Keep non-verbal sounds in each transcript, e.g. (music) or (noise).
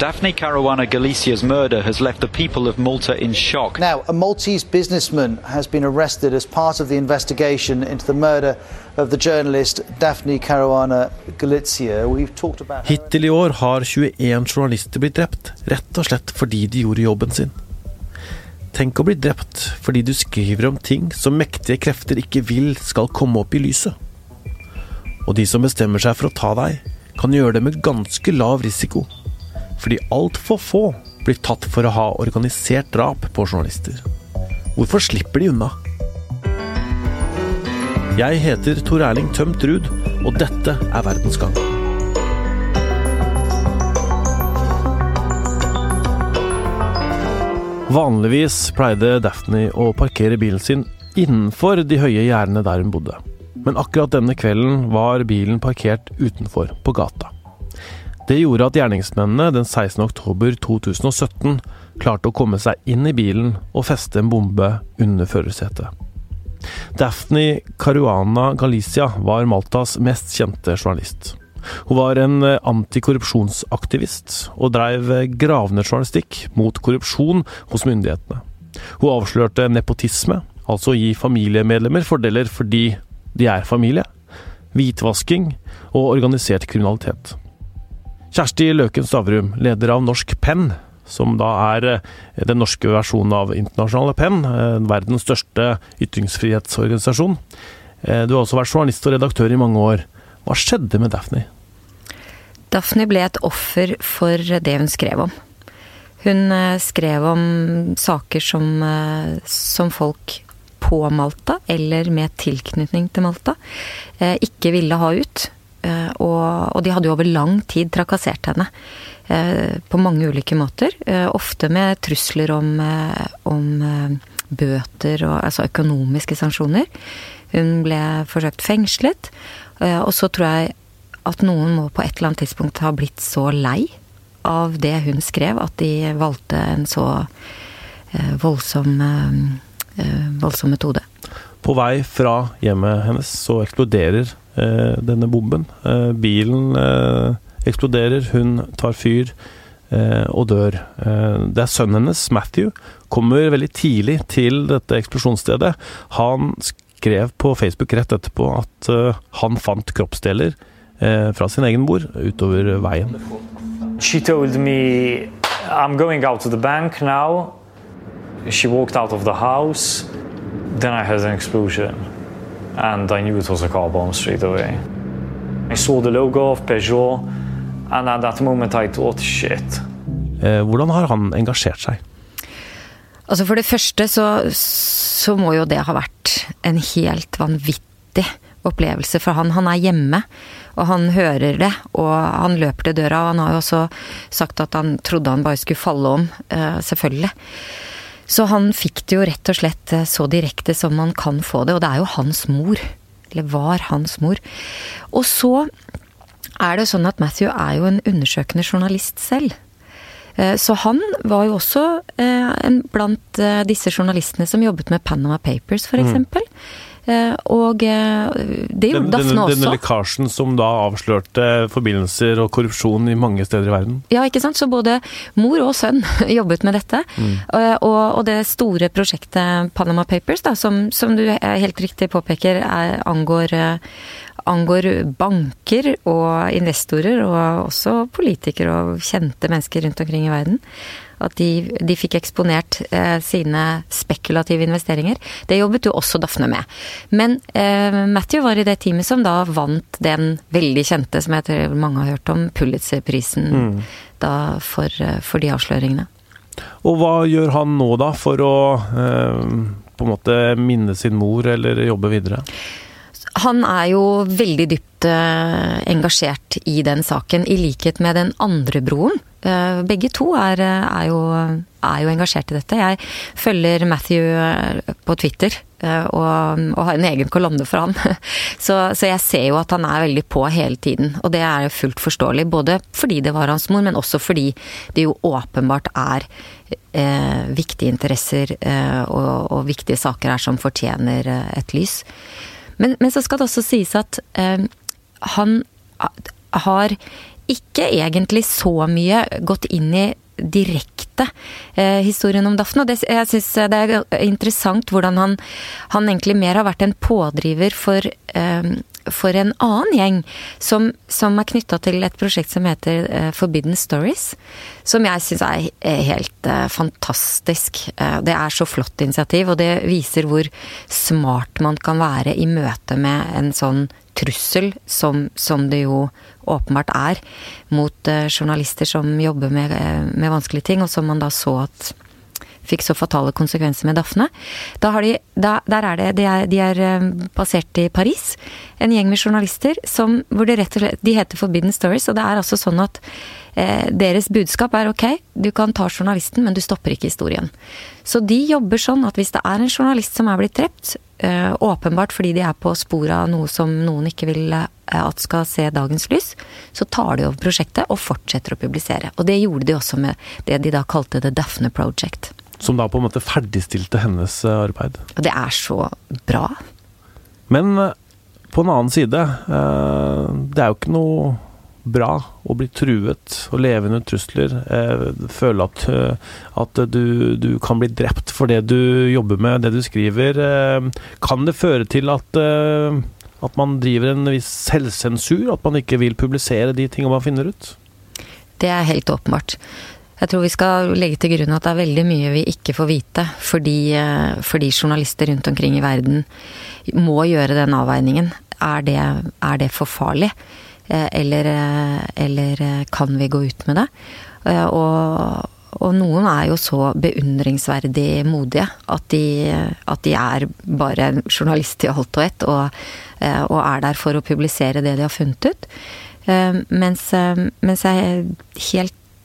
Daphne Caruana Galicia's murder has left the people of Malta in shock. Now, a Maltese businessman has been arrested as part of the investigation into the murder of the journalist Daphne Caruana Galizia. We've talked about Hittil i år har 21 journalister blitt drept, rett og slett fordi de gjorde jobben sin. Tenk å bli drept fordi du skriver om ting som mektige krefter ikke vil skal komme opp i lyset. Og de som bestemmer seg for å ta deg, kan gjøre det med ganske lav risiko fordi altfor få blir tatt for å ha organisert drap på journalister. Hvorfor slipper de unna? Jeg heter Tor Erling Tømt Ruud, og dette er Verdensgang. Vanligvis pleide Daphne å parkere bilen sin innenfor de høye gjerdene der hun bodde. Men akkurat denne kvelden var bilen parkert utenfor, på gata. Det gjorde at gjerningsmennene den 16. oktober 2017 klarte å komme seg inn i bilen og feste en bombe under førersetet. Daphne Caruana Galicia var Maltas mest kjente journalist. Hun var en antikorrupsjonsaktivist, og dreiv gravende journalistikk mot korrupsjon hos myndighetene. Hun avslørte nepotisme, altså å gi familiemedlemmer fordeler fordi de er familie, hvitvasking og organisert kriminalitet. Kjersti Løken Stavrum, leder av Norsk Penn, som da er eh, den norske versjonen av Internasjonale Penn, eh, verdens største ytringsfrihetsorganisasjon. Eh, du har også vært journalist og redaktør i mange år. Hva skjedde med Daphne? Daphne ble et offer for det hun skrev om. Hun skrev om saker som, som folk på Malta, eller med tilknytning til Malta, ikke ville ha ut. Eh, og, og, de hadde jo over lang tid trakassert henne. Eh, på mange ulike måter. Eh, ofte med trusler om, om bøter og altså økonomiske sanksjoner. Hun ble forsøkt fengslet. Og så tror jeg at noen må på et eller annet tidspunkt ha blitt så lei av det hun skrev, at de valgte en så voldsom, voldsom metode. På vei fra hjemmet hennes så eksploderer Eh, denne bomben. Eh, bilen eh, eksploderer, hun tar fyr og dør. Det er sønnen hennes, Matthew, kommer veldig tidlig til dette eksplosjonsstedet. Han skrev på Facebook rett etterpå at han fant kroppsdeler fra sin egen mor utover veien. She told me I'm going out to the bank now. She walked out of the house. Then I heard an explosion and I knew it was a car bomb straight away. I saw the logo of Peugeot, and at that moment I thought shit. Eh, hvordan har han engasjert seg? Altså For det første så, så må jo det ha vært en helt vanvittig opplevelse for han. Han er hjemme, og han hører det, og han løper til døra. Og han har jo også sagt at han trodde han bare skulle falle om, eh, selvfølgelig. Så han fikk det jo rett og slett eh, så direkte som man kan få det, og det er jo hans mor. Eller var hans mor. Og så er det sånn at Matthew er jo en undersøkende journalist selv. Eh, så han var jo også eh, blant disse journalistene som jobbet med Panama Papers, f.eks. Mm. Eh, og eh, det gjorde Daphne også. Denne lekkasjen som da avslørte forbindelser og korrupsjon i mange steder i verden? Ja, ikke sant. Så både mor og sønn (laughs) jobbet med dette. Mm. Eh, og, og, det store prosjektet Panama Papers, da, som, som du helt riktig påpeker, er, angår angår banker og investorer, og også politikere og kjente mennesker rundt omkring i verden. At de, de fikk eksponert eh, sine spekulative investeringer. Det jobbet jo også Daphne med. Men eh, Matthew var i det teamet som da vant den veldig kjente, som jeg tror mange har hørt om, Pulitzer-prisen mm. for, eh, for, de avsløringene. Og hva gjør han nå, da, for å eh, på en måte minne sin mor, eller jobbe videre? Han er jo veldig dypt uh, engasjert i den saken, i likhet med den andre broren. Uh, begge to er, er, jo, er, jo, engasjert i dette. Jeg følger Matthew eh, på Twitter og, og, har en egen kolonne for han. (laughs) så, så, jeg ser jo at han er veldig på hele tiden, og det er jo fullt forståelig. Både fordi det var hans mor, men også fordi det jo åpenbart er viktige interesser og, og viktige saker her som fortjener et lys. Men, men, så skal det også sies at eh, han har ikke egentlig så mye gått inn i direkte eh, historien om Daphne. Og det, jeg syns det er interessant hvordan han, han, egentlig mer har vært en pådriver for, eh, for en annen gjeng som, som er knytta til et prosjekt som heter eh, Forbidden Stories. Som jeg syns er helt eh, fantastisk. Eh, det er så flott initiativ, og det viser hvor smart man kan være i møte med en sånn trussel, som, som det jo åpenbart er, mot journalister som jobber med, med, vanskelige ting, og som man da så at fikk så fatale konsekvenser med Daphne. Da de, da, der er det, de er, de er uh, basert i Paris. En gjeng med journalister som, hvor det rett og slett De heter Forbidden Stories, og det er altså sånn at deres budskap er ok, du kan ta journalisten, men du stopper ikke historien. Så de jobber sånn at hvis det er en journalist som er blitt drept, Eh, åpenbart fordi de er på sporet av noe som noen ikke vil eh, at skal se dagens lys, så tar de over prosjektet og fortsetter å publisere. Og det gjorde de også med det de da kalte The Daphne Project. Som da på en måte ferdigstilte hennes eh, arbeid. Og det er så bra. Men på en annen side, det er jo ikke noe bra å bli truet og leve under trusler. Eh, føle at, eh, at du, du, kan bli drept for det du jobber med, det du skriver. Eh, kan det føre til at, eh, at man driver en viss selvsensur? At man ikke vil publisere de tingene man finner ut? Det er helt åpenbart. Jeg tror vi skal legge til grunn at det er veldig mye vi ikke får vite, fordi, eh, fordi journalister rundt omkring i verden må gjøre den avveiningen. Er det, er det for farlig? Eh, eller, eh, eller kan vi gå ut med det? Og, og noen er jo så beundringsverdig modige at de, at de er bare journalist i alt og ett, og, og, er der for å publisere det de har funnet ut. Mens, mens jeg er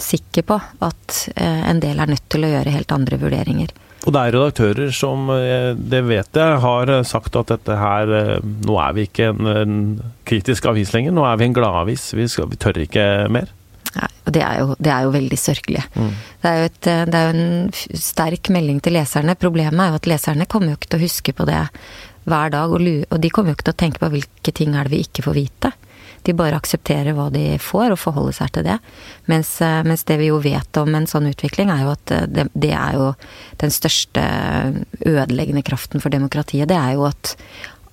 helt sikker på at en del er nødt til å gjøre helt andre vurderinger. Og det er redaktører som, eh, det vet jeg, har eh, sagt at dette her eh, Nå er vi ikke en, en kritisk avis lenger, nå er vi en gladavis. Vi, vi tør ikke mer. Nei, og det er jo, det er jo veldig sørgelig. Mm. Det, er et, det, er jo en sterk melding til leserne. Problemet er jo at leserne kommer jo ikke til å huske på det hver dag, og, og de kommer jo ikke til å tenke på hvilke ting er det vi ikke får vite. De bare aksepterer hva de får, og forholder seg til det. Mens, eh, mens det vi jo vet om en sånn utvikling, er jo at eh, det, det, er jo den største ødeleggende kraften for demokratiet. Det er jo at,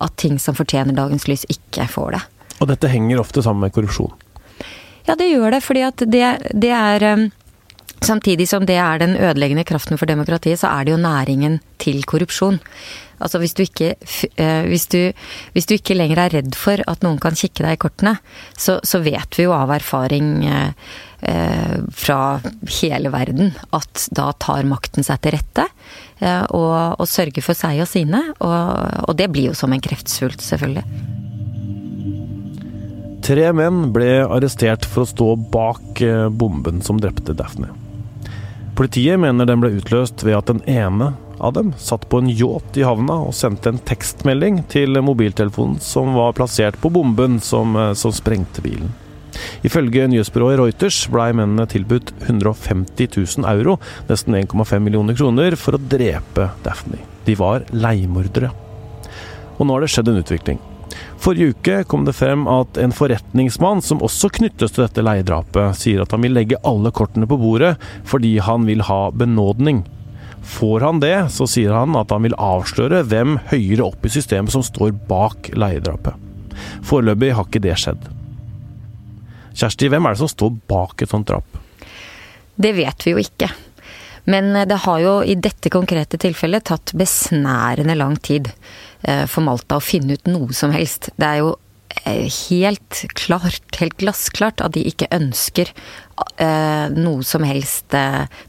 at ting som fortjener dagens lys, ikke får det. Og dette henger ofte sammen med korrupsjon? Ja, det gjør det. Fordi at det, det er eh, Samtidig som det er den ødeleggende kraften for demokratiet, så er det jo næringen til korrupsjon. Altså hvis du, ikke, eh, hvis, du, hvis du ikke lenger er redd for at noen kan kikke deg i kortene, så, så vet vi jo av erfaring eh, eh, fra hele verden at da tar makten seg til rette. Eh, og, og, sørger for seg og sine. Og, og det blir jo som en kreftsvulst, selvfølgelig. Tre menn ble arrestert for å stå bak eh, bomben som drepte Daphne. Politiet mener den ble utløst ved at den ene av dem satt på en yacht i havna og sendte en tekstmelding til mobiltelefonen som var plassert på bomben som, eh, som sprengte bilen. Ifølge nyhetsbyrået Reuters blei mennene tilbudt 150 000 euro, nesten 1,5 millioner kroner, for å drepe Daphne. De var leiemordere. Og nå har det skjedd en utvikling. Forrige uke kom det frem at en forretningsmann som også knyttes til dette leiedrapet, sier at han vil legge alle kortene på bordet fordi han vil ha benådning. Får han det, så sier han at han vil avsløre hvem høyere opp i systemet som står bak leiedrapet. Foreløpig har ikke det skjedd. Kjersti, hvem er det som står bak et sånt drap? Det vet vi jo ikke. Men eh, det har jo i dette konkrete tilfellet tatt besnærende lang tid eh, for Malta å finne ut noe som helst. Det er jo Eh, helt klart, helt glassklart, at de ikke ønsker noe som helst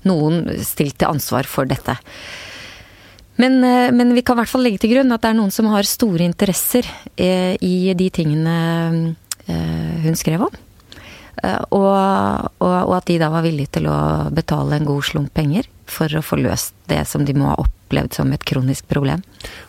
Noen stilt til ansvar for dette. Men, men, vi kan i hvert fall legge til grunn at det er noen som har store interesser i de tingene hun skrev om. Og, og, og, at de da var villige til å betale en god slump penger for å få løst det som de må ha opplevd som et kronisk problem.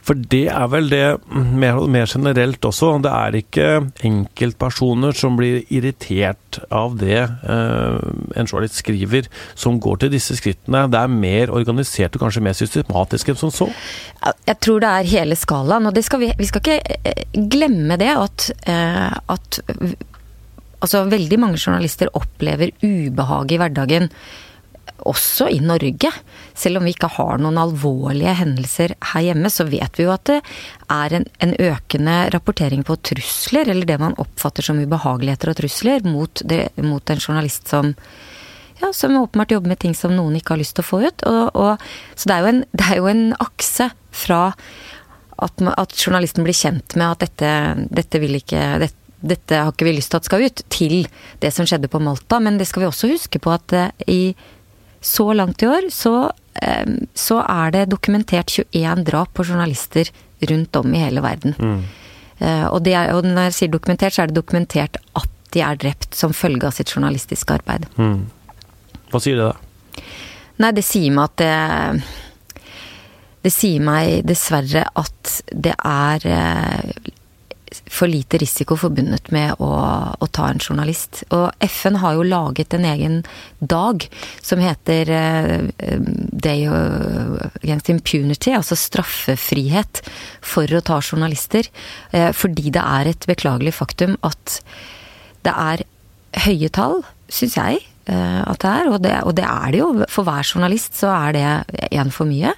For det er vel det mer, mer generelt også. Det er ikke enkeltpersoner som blir irritert av det eh, en journalist skriver, som går til disse skrittene. Det er mer organisert og kanskje mer systematisk enn som så? Jeg tror det er hele skalaen. Og skal vi, vi, skal ikke eh, glemme det at, eh, at Altså, veldig mange journalister opplever ubehag i hverdagen også i Norge. Selv om vi ikke har noen alvorlige hendelser her hjemme, så vet vi jo at det er en, en økende rapportering på trusler, eller det man oppfatter som ubehageligheter og trusler, mot, det, mot en journalist som ja, som åpenbart jobber med ting som noen ikke har lyst til å få ut. Og, og, så det er, en, det er, jo en, akse fra at, at, journalisten blir kjent med at dette, dette vil ikke dette, dette har ikke vi lyst til at skal ut, til det som skjedde på Malta. Men det skal vi også huske på at eh, i så langt i år så, så er det dokumentert 21 drap på journalister rundt om i hele verden. Mm. Eh, og, er, og, når jeg sier dokumentert, så er det dokumentert at de er drept som følge av sitt journalistiske arbeid. Mm. Hva sier det da? Nei, det sier meg at det Det sier meg dessverre at det er eh, for lite risiko forbundet med å, å, ta en journalist. Og FN har jo laget en egen dag som heter uh, Day Against Impunity, altså straffefrihet for å ta journalister. Uh, fordi det er et beklagelig faktum at det er høye tall, syns jeg, uh, at det er. Og det, og det er det jo. For hver journalist så er det én for mye.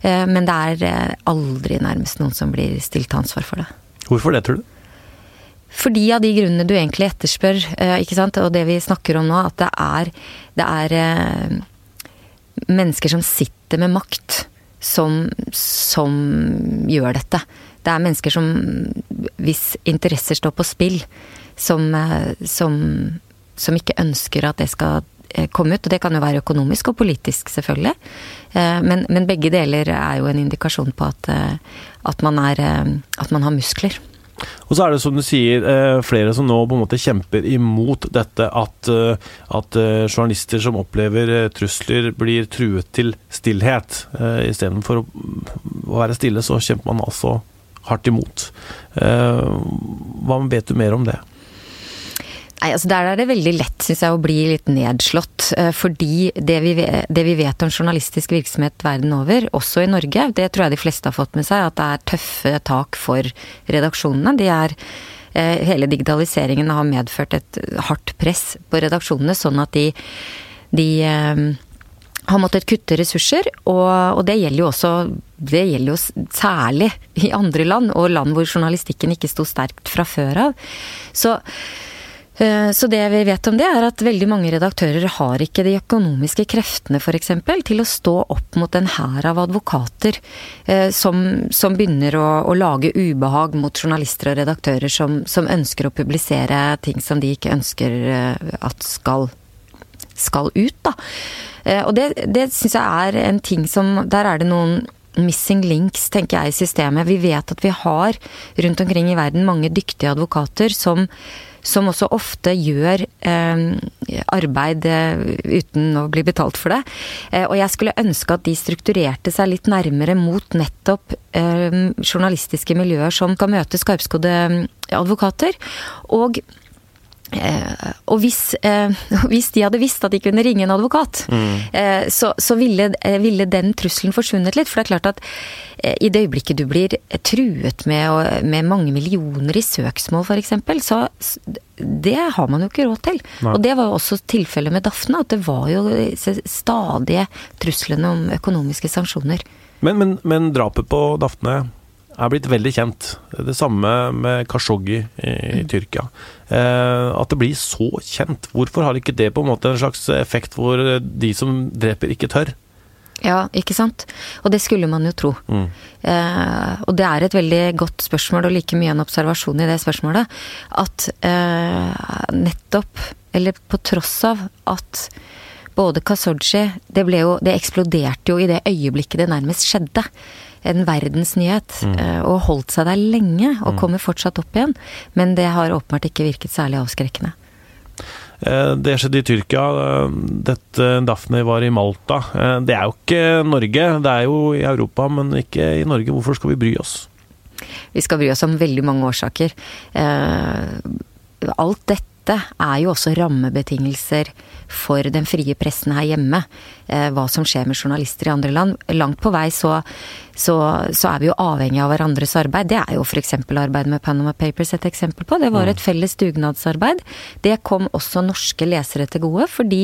Men det er aldri nærmest noen som blir stilt til ansvar for det. Hvorfor det, tror du? Fordi av de grunnene du egentlig etterspør, eh, ikke sant, og det vi snakker om nå, at det er, det er eh, mennesker som sitter med makt, som, som gjør dette. Det er mennesker som, hvis interesser står på spill, som, eh, som, som ikke ønsker at det skal komme ut. Og det kan jo være økonomisk og politisk, selvfølgelig. Men, men begge deler er jo en indikasjon på at, at, man, er, at man har muskler. Og så er det som du sier, eh, flere som nå på en måte kjemper imot dette at, eh, at eh, journalister som opplever trusler, blir truet til stillhet. Istedenfor å være stille, så kjemper man altså hardt imot. Hva vet du mer om det? Nei, altså Der er det veldig lett, syns jeg, å bli litt nedslått. Eh, fordi det vi, det vi, vet om journalistisk virksomhet verden over, også i Norge, det tror jeg de fleste har fått med seg, at det er tøffe tak for redaksjonene. De er eh, Hele digitaliseringen har medført et hardt press på redaksjonene, sånn at de, de eh, har måttet kutte ressurser, og, og, det gjelder jo også Det gjelder jo særlig i andre land, og land hvor journalistikken ikke sto sterkt fra før av. Så så det vi vet om det, er at veldig mange redaktører har ikke de økonomiske kreftene f.eks. til å stå opp mot en hær av advokater eh, som, som begynner å, å, lage ubehag mot journalister og redaktører som, som, ønsker å publisere ting som de ikke ønsker eh, at skal, skal ut, da. Og det, det syns jeg er en ting som Der er det noen missing links, tenker jeg, i systemet. Vi vet at vi har rundt omkring i verden mange dyktige advokater som som også ofte gjør eh, arbeid eh, uten å bli betalt for det. Eh, og jeg skulle ønske at de strukturerte seg litt nærmere mot nettopp eh, journalistiske miljøer som kan møte skarpskodde eh, advokater. Og Eh, og hvis, eh, (laughs) hvis, de hadde visst at de kunne ringe en advokat, mm. eh, så, så ville, eh, ville, den trusselen forsvunnet litt. For det er klart at eh, i det øyeblikket du blir truet med, med mange millioner i søksmål f.eks., så det har man jo ikke råd til. Nei. Og det var jo også tilfellet med Dafne, at det var jo stadige truslene om økonomiske sanksjoner. Men, men, men drapet på Dafne er blitt veldig kjent. Det samme med Kashoggi i, i Tyrkia. Eh, at det blir så kjent. Hvorfor har ikke det på en måte en slags effekt hvor de som dreper, ikke tør? Ja, ikke sant. Og det skulle man jo tro. Mm. Eh, og det er et veldig godt spørsmål, og like mye en observasjon i det spørsmålet, at eh, nettopp, eller på tross av at både Kasoji det, det eksploderte jo i det øyeblikket det nærmest skjedde en verdensnyhet. Mm. Eh, og holdt seg der lenge, og mm. kommer fortsatt opp igjen. Men det har åpenbart ikke virket særlig avskrekkende. Eh, det skjedde i Tyrkia. Eh, dette Daphne var i Malta. Det er jo ikke Norge, det er jo i Europa, men ikke i Norge. Hvorfor skal vi bry oss? Vi skal bry oss om veldig mange årsaker. Alt dette dette er jo også rammebetingelser for den frie pressen her hjemme. Eh, hva som skjer med journalister i andre land. Langt på vei så, så, så er vi jo avhengig av hverandres arbeid. Det er jo f.eks. arbeidet med Panama Papers et eksempel på. Det var et felles dugnadsarbeid. Det kom også norske lesere til gode, fordi,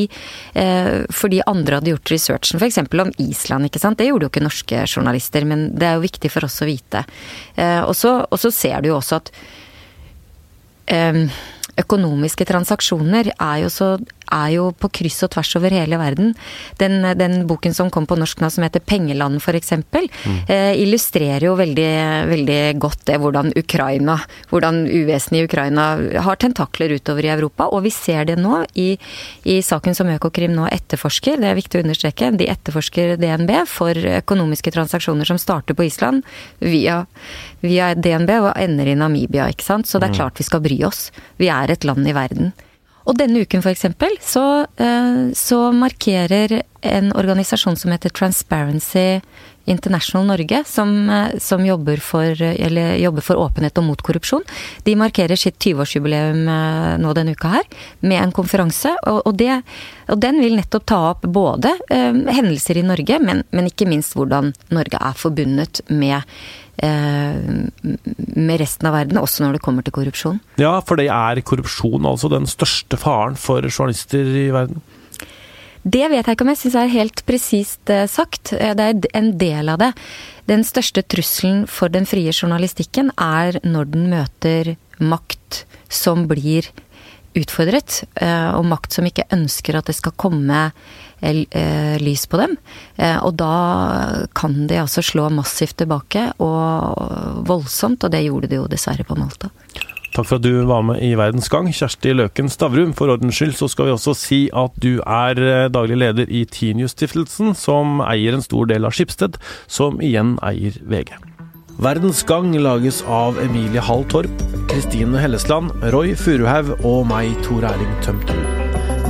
eh, fordi andre hadde gjort researchen f.eks. om Island, ikke sant. Det gjorde jo ikke norske journalister, men det er jo viktig for oss å vite. Eh, og så ser du jo også at eh, økonomiske transaksjoner er jo, så, er jo, på kryss og tvers over hele verden. Den, den boken som kom på norsk nå som heter 'Pengeland', f.eks., mm. eh, illustrerer jo veldig, veldig godt det hvordan Ukraina, hvordan uvesenet i Ukraina har tentakler utover i Europa. Og vi ser det nå i, i saken som Økokrim nå etterforsker, det er viktig å understreke. De etterforsker DNB for økonomiske transaksjoner som starter på Island via, via DNB og ender i Namibia, ikke sant. Så det er mm. klart vi skal bry oss. Vi er et land i verden. Og denne uken f.eks. Så, eh, så markerer en organisasjon som heter Transparency International Norge, som, eh, som jobber, for, jobber, for, åpenhet og mot korrupsjon. De markerer sitt 20-årsjubileum eh, nå denne uka her, med en konferanse. Og, og, det, og den vil nettopp ta opp både eh, hendelser i Norge, men, men, ikke minst hvordan Norge er forbundet med Eh, med resten av verden, også når det kommer til korrupsjon. Ja, for det er korrupsjon altså den største faren for journalister i verden? Det vet jeg ikke om jeg syns er helt presist eh, sagt. Eh, det er en del av det. Den største trusselen for den frie journalistikken er når den møter makt som blir utfordret, og makt som ikke ønsker at det skal komme Eh, lys på dem. Eh, og da kan de altså slå massivt tilbake, og voldsomt, og det gjorde de jo dessverre på Malta. Takk for at du var med i Verdens Gang, Kjersti Løken Stavrum. For ordens skyld så skal vi også si at du er eh, daglig leder i Tinius-stiftelsen, som eier en stor del av Skipsted, som igjen eier VG. Verdens Gang lages av Emilie Hall Torp, Kristine Hellesland, Roy Furuhaug og meg, Tor Erling Tømtun.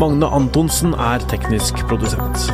Magne Antonsen er teknisk produsent.